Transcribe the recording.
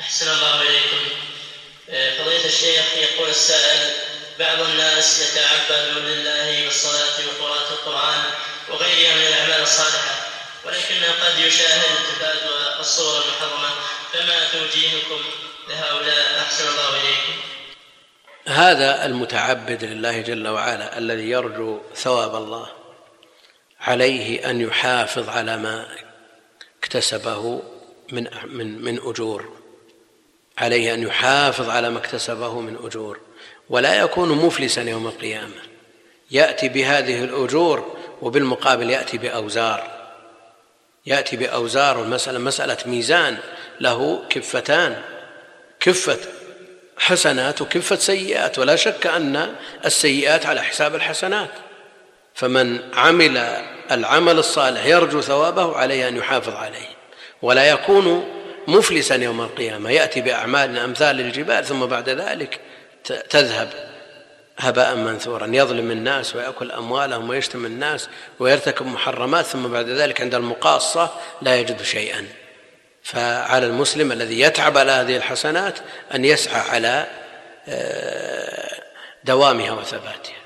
أحسن الله إليكم. آه، فضيلة الشيخ يقول السائل بعض الناس يتعبد لله بالصلاة وقراءة القرآن وغيرها من الأعمال الصالحة ولكنه قد يشاهد تفادوا الصور المحرمة فما توجيهكم لهؤلاء؟ أحسن الله إليكم. هذا المتعبد لله جل وعلا الذي يرجو ثواب الله عليه أن يحافظ على ما اكتسبه من من من أجور. عليه أن يحافظ على ما اكتسبه من أجور ولا يكون مفلسا يوم القيامة. يأتي بهذه الأجور وبالمقابل يأتي بأوزار. يأتي بأوزار المسألة مسألة ميزان له كفتان كفة حسنات وكفة سيئات ولا شك أن السيئات على حساب الحسنات. فمن عمل العمل الصالح يرجو ثوابه عليه أن يحافظ عليه ولا يكون مفلسا يوم القيامة يأتي بأعمال أمثال الجبال ثم بعد ذلك تذهب هباء منثورا يظلم الناس ويأكل أموالهم ويشتم الناس ويرتكب محرمات ثم بعد ذلك عند المقاصة لا يجد شيئا. فعلى المسلم الذي يتعب على هذه الحسنات أن يسعى على آه، دوامها وثباتها.